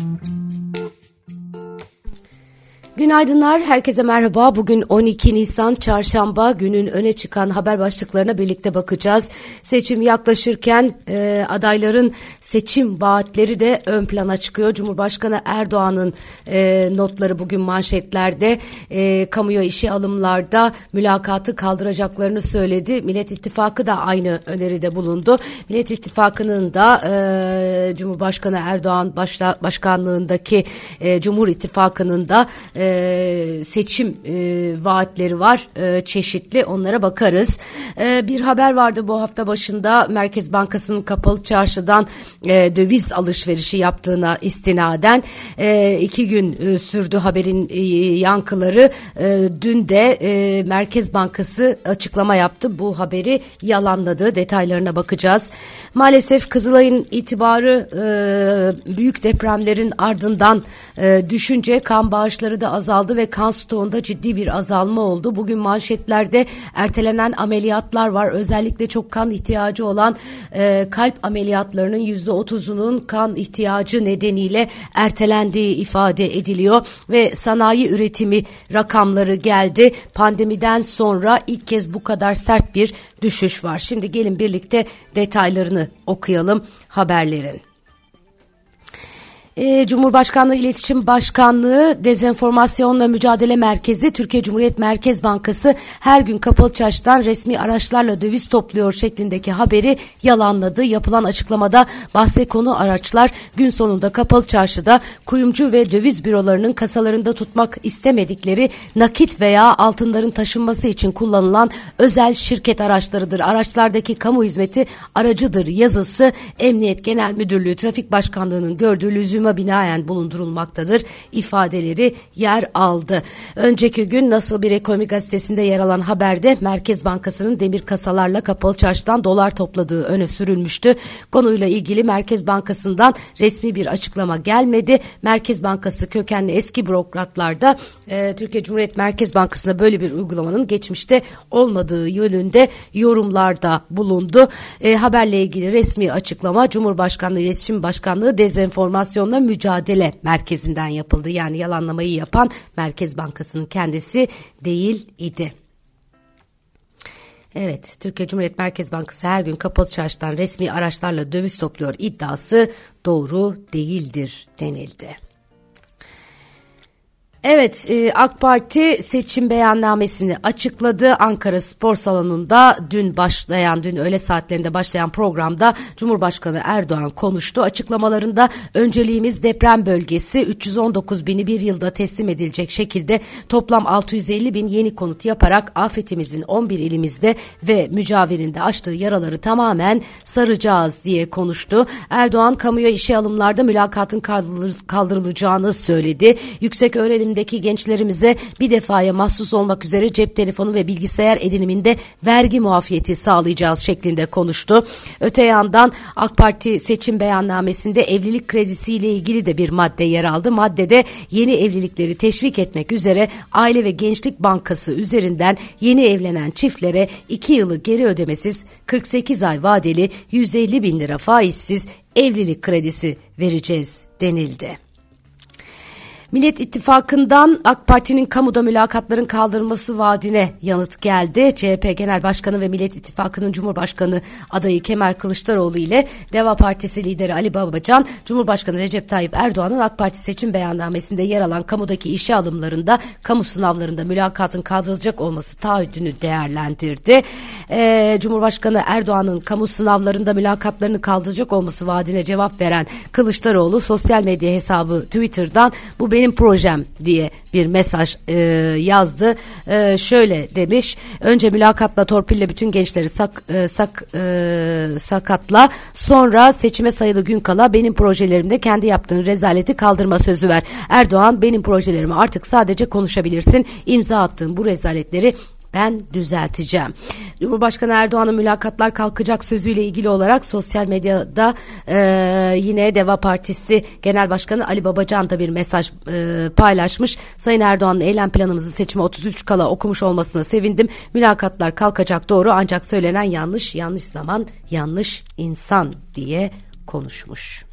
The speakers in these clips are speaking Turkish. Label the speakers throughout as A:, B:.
A: Mm-hmm. Günaydınlar, herkese merhaba. Bugün 12 Nisan Çarşamba günün öne çıkan haber başlıklarına birlikte bakacağız. Seçim yaklaşırken e, adayların seçim vaatleri de ön plana çıkıyor. Cumhurbaşkanı Erdoğan'ın e, notları bugün manşetlerde, e, kamuya işe alımlarda mülakatı kaldıracaklarını söyledi. Millet İttifakı da aynı öneride bulundu. Millet İttifakı'nın da e, Cumhurbaşkanı Erdoğan başla, başkanlığındaki e, Cumhur İttifakı'nın da e, e, seçim e, vaatleri var e, çeşitli onlara bakarız. E, bir haber vardı bu hafta başında Merkez Bankası'nın kapalı çarşıdan e, döviz alışverişi yaptığına istinaden e, iki gün e, sürdü haberin e, yankıları. E, dün de e, Merkez Bankası açıklama yaptı bu haberi yalanladı detaylarına bakacağız. Maalesef Kızılay'ın itibarı e, büyük depremlerin ardından e, düşünce kan bağışları da azaldı ve kan stoğunda ciddi bir azalma oldu. Bugün manşetlerde ertelenen ameliyatlar var. Özellikle çok kan ihtiyacı olan e, kalp ameliyatlarının yüzde otuzunun kan ihtiyacı nedeniyle ertelendiği ifade ediliyor ve sanayi üretimi rakamları geldi. Pandemiden sonra ilk kez bu kadar sert bir düşüş var. Şimdi gelin birlikte detaylarını okuyalım haberlerin. E, Cumhurbaşkanlığı İletişim Başkanlığı Dezenformasyonla Mücadele Merkezi Türkiye Cumhuriyet Merkez Bankası her gün kapalı çarşıdan resmi araçlarla döviz topluyor şeklindeki haberi yalanladı. Yapılan açıklamada bahse konu araçlar gün sonunda kapalı çarşıda kuyumcu ve döviz bürolarının kasalarında tutmak istemedikleri nakit veya altınların taşınması için kullanılan özel şirket araçlarıdır. Araçlardaki kamu hizmeti aracıdır yazısı Emniyet Genel Müdürlüğü Trafik Başkanlığı'nın gördüğü lüzuma buna binaen bulundurulmaktadır ifadeleri yer aldı. Önceki gün nasıl bir ekonomi gazetesinde yer alan haberde Merkez Bankası'nın demir kasalarla kapalı çarşıdan dolar topladığı öne sürülmüştü. Konuyla ilgili Merkez Bankası'ndan resmi bir açıklama gelmedi. Merkez Bankası kökenli eski bürokratlarda e, Türkiye Cumhuriyet Merkez Bankası'na böyle bir uygulamanın geçmişte olmadığı yönünde yorumlarda bulundu. E, haberle ilgili resmi açıklama Cumhurbaşkanlığı İletişim Başkanlığı dezenformasyonla Mücadele Merkezi'nden yapıldı. Yani yalanlamayı yapan Merkez Bankası'nın kendisi değil idi. Evet, Türkiye Cumhuriyet Merkez Bankası her gün kapalı çarşıdan resmi araçlarla döviz topluyor iddiası doğru değildir denildi. Evet e, AK Parti seçim beyannamesini açıkladı. Ankara Spor Salonu'nda dün başlayan, dün öğle saatlerinde başlayan programda Cumhurbaşkanı Erdoğan konuştu. Açıklamalarında önceliğimiz deprem bölgesi 319 bini bir yılda teslim edilecek şekilde toplam 650 bin yeni konut yaparak afetimizin 11 ilimizde ve mücavirinde açtığı yaraları tamamen saracağız diye konuştu. Erdoğan kamuya işe alımlarda mülakatın kaldırılacağını söyledi. Yüksek öğrenim öğrenimdeki gençlerimize bir defaya mahsus olmak üzere cep telefonu ve bilgisayar ediniminde vergi muafiyeti sağlayacağız şeklinde konuştu. Öte yandan AK Parti seçim beyannamesinde evlilik kredisiyle ilgili de bir madde yer aldı. Maddede yeni evlilikleri teşvik etmek üzere Aile ve Gençlik Bankası üzerinden yeni evlenen çiftlere 2 yılı geri ödemesiz 48 ay vadeli 150 bin lira faizsiz evlilik kredisi vereceğiz denildi. Millet İttifakı'ndan AK Parti'nin kamuda mülakatların kaldırılması vaadine yanıt geldi. CHP Genel Başkanı ve Millet İttifakı'nın Cumhurbaşkanı adayı Kemal Kılıçdaroğlu ile Deva Partisi lideri Ali Babacan, Cumhurbaşkanı Recep Tayyip Erdoğan'ın AK Parti seçim beyannamesinde yer alan kamudaki işe alımlarında, kamu sınavlarında mülakatın kaldırılacak olması taahhüdünü değerlendirdi. Ee, Cumhurbaşkanı Erdoğan'ın kamu sınavlarında mülakatlarını kaldıracak olması vaadine cevap veren Kılıçdaroğlu sosyal medya hesabı Twitter'dan bu benim projem diye bir mesaj e, yazdı. E, şöyle demiş. Önce mülakatla torpille bütün gençleri sak, e, sak, e, sakatla. Sonra seçime sayılı gün kala benim projelerimde kendi yaptığın rezaleti kaldırma sözü ver. Erdoğan benim projelerimi artık sadece konuşabilirsin. İmza attığın bu rezaletleri ben düzelteceğim. Cumhurbaşkanı Erdoğan'ın mülakatlar kalkacak sözüyle ilgili olarak sosyal medyada e, yine Deva Partisi Genel Başkanı Ali Babacan da bir mesaj e, paylaşmış. Sayın Erdoğan'ın eylem planımızı seçime 33 kala okumuş olmasına sevindim. Mülakatlar kalkacak doğru ancak söylenen yanlış, yanlış zaman, yanlış insan diye konuşmuş.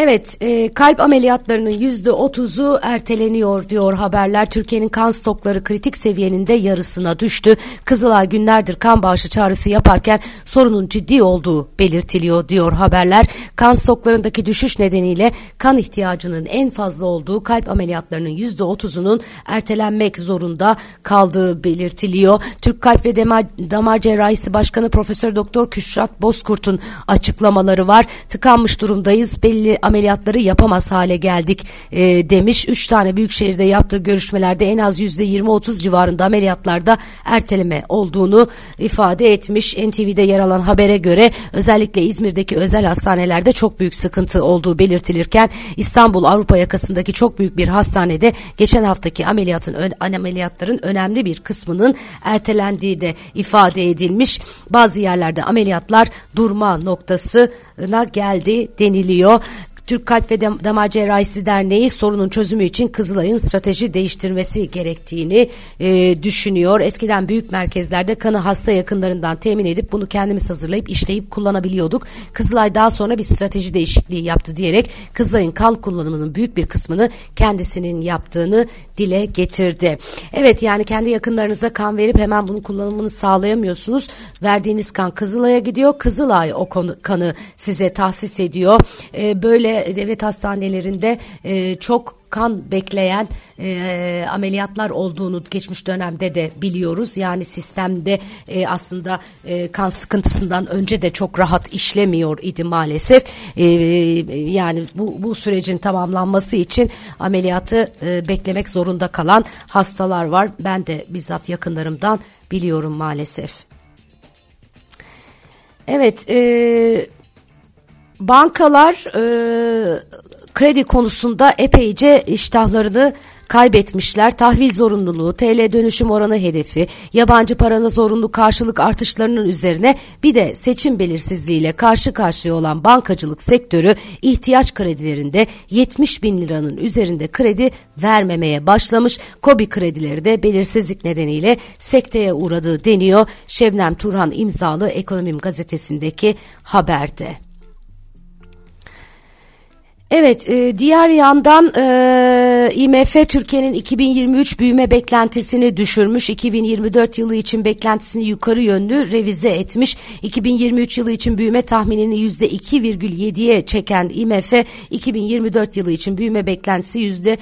A: Evet, e, kalp ameliyatlarının yüzde otuzu erteleniyor diyor haberler. Türkiye'nin kan stokları kritik seviyenin de yarısına düştü. Kızılay günlerdir kan bağışı çağrısı yaparken sorunun ciddi olduğu belirtiliyor diyor haberler. Kan stoklarındaki düşüş nedeniyle kan ihtiyacının en fazla olduğu kalp ameliyatlarının yüzde otuzunun ertelenmek zorunda kaldığı belirtiliyor. Türk Kalp ve Damar, Damar Cerrahisi Başkanı Profesör Doktor Küşrat Bozkurt'un açıklamaları var. Tıkanmış durumdayız. Belli ameliyatları yapamaz hale geldik e, demiş. Üç tane büyük şehirde yaptığı görüşmelerde en az yüzde yirmi otuz civarında ameliyatlarda erteleme olduğunu ifade etmiş. NTV'de yer alan habere göre özellikle İzmir'deki özel hastanelerde çok büyük sıkıntı olduğu belirtilirken İstanbul Avrupa yakasındaki çok büyük bir hastanede geçen haftaki ameliyatın ameliyatların önemli bir kısmının ertelendiği de ifade edilmiş. Bazı yerlerde ameliyatlar durma noktasına geldi deniliyor. Türk Kalp ve Damar Cerrahisi Derneği sorunun çözümü için Kızılay'ın strateji değiştirmesi gerektiğini e, düşünüyor. Eskiden büyük merkezlerde kanı hasta yakınlarından temin edip bunu kendimiz hazırlayıp işleyip kullanabiliyorduk. Kızılay daha sonra bir strateji değişikliği yaptı diyerek Kızılay'ın kan kullanımının büyük bir kısmını kendisinin yaptığını dile getirdi. Evet yani kendi yakınlarınıza kan verip hemen bunun kullanımını sağlayamıyorsunuz. Verdiğiniz kan Kızılay'a gidiyor. Kızılay o konu, kanı size tahsis ediyor. E, böyle devlet hastanelerinde e, çok kan bekleyen e, ameliyatlar olduğunu geçmiş dönemde de biliyoruz. Yani sistemde e, aslında e, kan sıkıntısından önce de çok rahat işlemiyor idi maalesef. E, yani bu, bu sürecin tamamlanması için ameliyatı e, beklemek zorunda kalan hastalar var. Ben de bizzat yakınlarımdan biliyorum maalesef. Evet, e, bankalar e, kredi konusunda epeyce iştahlarını kaybetmişler. Tahvil zorunluluğu, TL dönüşüm oranı hedefi, yabancı paranın zorunlu karşılık artışlarının üzerine bir de seçim belirsizliğiyle karşı karşıya olan bankacılık sektörü ihtiyaç kredilerinde 70 bin liranın üzerinde kredi vermemeye başlamış. Kobi kredileri de belirsizlik nedeniyle sekteye uğradığı deniyor. Şebnem Turhan imzalı Ekonomim gazetesindeki haberde. Evet, e, diğer yandan e, IMF Türkiye'nin 2023 büyüme beklentisini düşürmüş. 2024 yılı için beklentisini yukarı yönlü revize etmiş. 2023 yılı için büyüme tahminini %2,7'ye çeken IMF 2024 yılı için büyüme beklentisi yüzde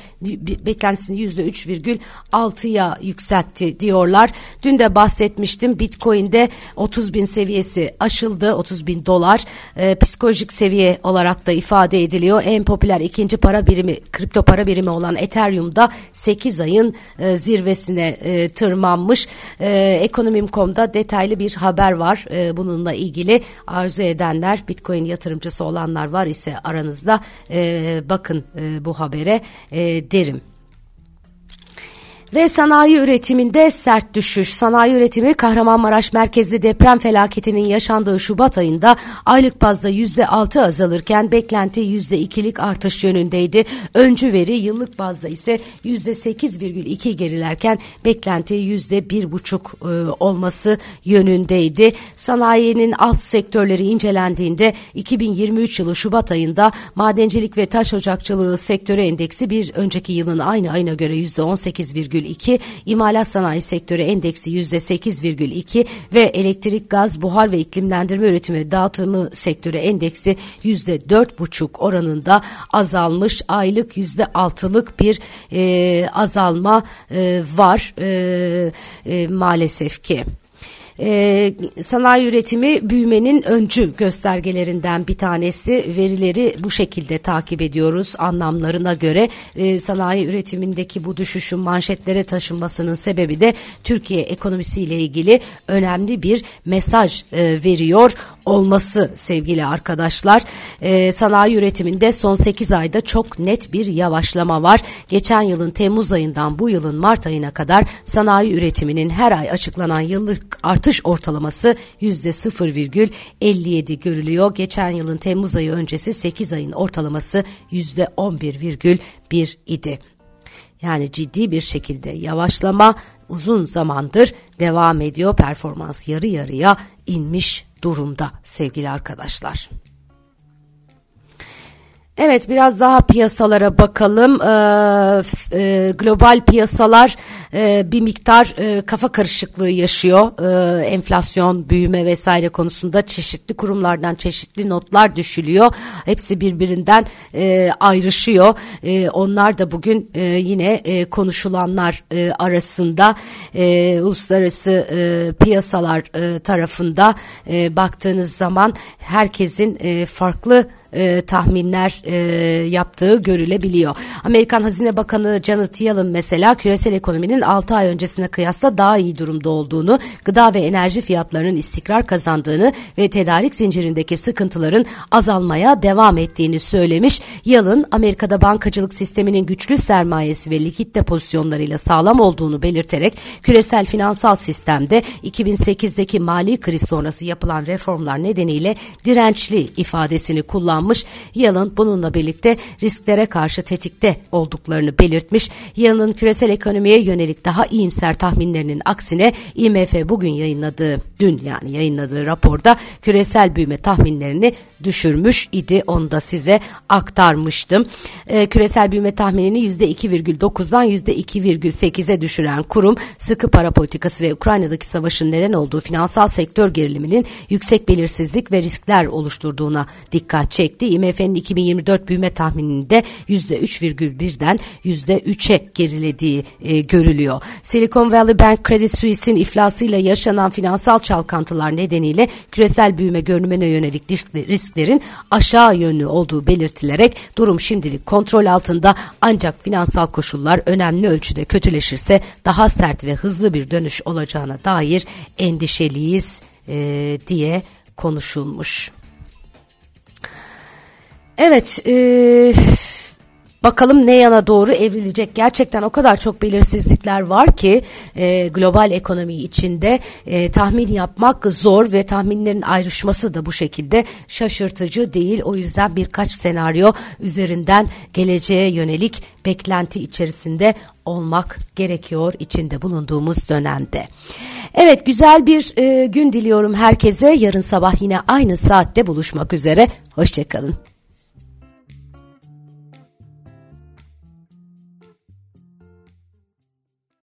A: beklentisini %3,6'ya yükseltti diyorlar. Dün de bahsetmiştim. Bitcoin'de 30 bin seviyesi aşıldı. 30 bin dolar e, psikolojik seviye olarak da ifade ediliyor. En popüler ikinci para birimi, kripto para birimi olan Ethereum'da 8 ayın e, zirvesine e, tırmanmış. E, Ekonomim.com'da detaylı bir haber var e, bununla ilgili. Arzu edenler, Bitcoin yatırımcısı olanlar var ise aranızda e, bakın e, bu habere e, derim. Ve sanayi üretiminde sert düşüş. Sanayi üretimi Kahramanmaraş merkezli deprem felaketinin yaşandığı Şubat ayında aylık bazda yüzde altı azalırken beklenti yüzde ikilik artış yönündeydi. Öncü veri yıllık bazda ise yüzde sekiz virgül iki gerilerken beklenti yüzde bir buçuk e, olması yönündeydi. Sanayinin alt sektörleri incelendiğinde 2023 yılı Şubat ayında madencilik ve taş ocakçılığı sektörü endeksi bir önceki yılın aynı ayına göre yüzde on sekiz virgül %8,2, imalat sanayi sektörü endeksi %8,2 ve elektrik, gaz, buhar ve iklimlendirme üretimi dağıtımı sektörü endeksi %4,5 oranında azalmış. Aylık %6'lık bir e, azalma e, var e, e, maalesef ki. E, sanayi üretimi büyümenin öncü göstergelerinden bir tanesi. Verileri bu şekilde takip ediyoruz anlamlarına göre. E, sanayi üretimindeki bu düşüşün manşetlere taşınmasının sebebi de Türkiye ekonomisiyle ilgili önemli bir mesaj e, veriyor olması sevgili arkadaşlar. E, sanayi üretiminde son 8 ayda çok net bir yavaşlama var. Geçen yılın Temmuz ayından bu yılın Mart ayına kadar sanayi üretiminin her ay açıklanan yıllık artış ortalaması %0,57 görülüyor. Geçen yılın Temmuz ayı öncesi 8 ayın ortalaması %11,1 idi. Yani ciddi bir şekilde yavaşlama uzun zamandır devam ediyor. Performans yarı yarıya inmiş durumda sevgili arkadaşlar. Evet biraz daha piyasalara bakalım. Ee, e, global piyasalar e, bir miktar e, kafa karışıklığı yaşıyor. E, enflasyon, büyüme vesaire konusunda çeşitli kurumlardan çeşitli notlar düşülüyor. Hepsi birbirinden e, ayrışıyor. E, onlar da bugün e, yine e, konuşulanlar e, arasında e, uluslararası e, piyasalar e, tarafında e, baktığınız zaman herkesin e, farklı e, tahminler e, yaptığı görülebiliyor. Amerikan Hazine Bakanı Janet Yellen mesela küresel ekonominin 6 ay öncesine kıyasla daha iyi durumda olduğunu, gıda ve enerji fiyatlarının istikrar kazandığını ve tedarik zincirindeki sıkıntıların azalmaya devam ettiğini söylemiş. Yellen Amerika'da bankacılık sisteminin güçlü sermayesi ve likit depozisyonlarıyla sağlam olduğunu belirterek küresel finansal sistemde 2008'deki mali kriz sonrası yapılan reformlar nedeniyle dirençli ifadesini kullanmış açıklanmış. Yalın bununla birlikte risklere karşı tetikte olduklarını belirtmiş. Yalın'ın küresel ekonomiye yönelik daha iyimser tahminlerinin aksine IMF bugün yayınladığı, dün yani yayınladığı raporda küresel büyüme tahminlerini düşürmüş idi. Onu da size aktarmıştım. E, küresel büyüme tahminini %2,9'dan %2,8'e düşüren kurum sıkı para politikası ve Ukrayna'daki savaşın neden olduğu finansal sektör geriliminin yüksek belirsizlik ve riskler oluşturduğuna dikkat çekti çekti. IMF'nin 2024 büyüme tahmininde %3,1'den %3'e gerilediği e, görülüyor. Silicon Valley Bank Credit Suisse'in iflasıyla yaşanan finansal çalkantılar nedeniyle küresel büyüme görünümüne yönelik risklerin aşağı yönlü olduğu belirtilerek durum şimdilik kontrol altında ancak finansal koşullar önemli ölçüde kötüleşirse daha sert ve hızlı bir dönüş olacağına dair endişeliyiz e, diye konuşulmuş. Evet, e, bakalım ne yana doğru evrilecek. Gerçekten o kadar çok belirsizlikler var ki e, global ekonomi içinde e, tahmin yapmak zor ve tahminlerin ayrışması da bu şekilde şaşırtıcı değil. O yüzden birkaç senaryo üzerinden geleceğe yönelik beklenti içerisinde olmak gerekiyor içinde bulunduğumuz dönemde. Evet güzel bir e, gün diliyorum herkese. Yarın sabah yine aynı saatte buluşmak üzere. Hoşçakalın.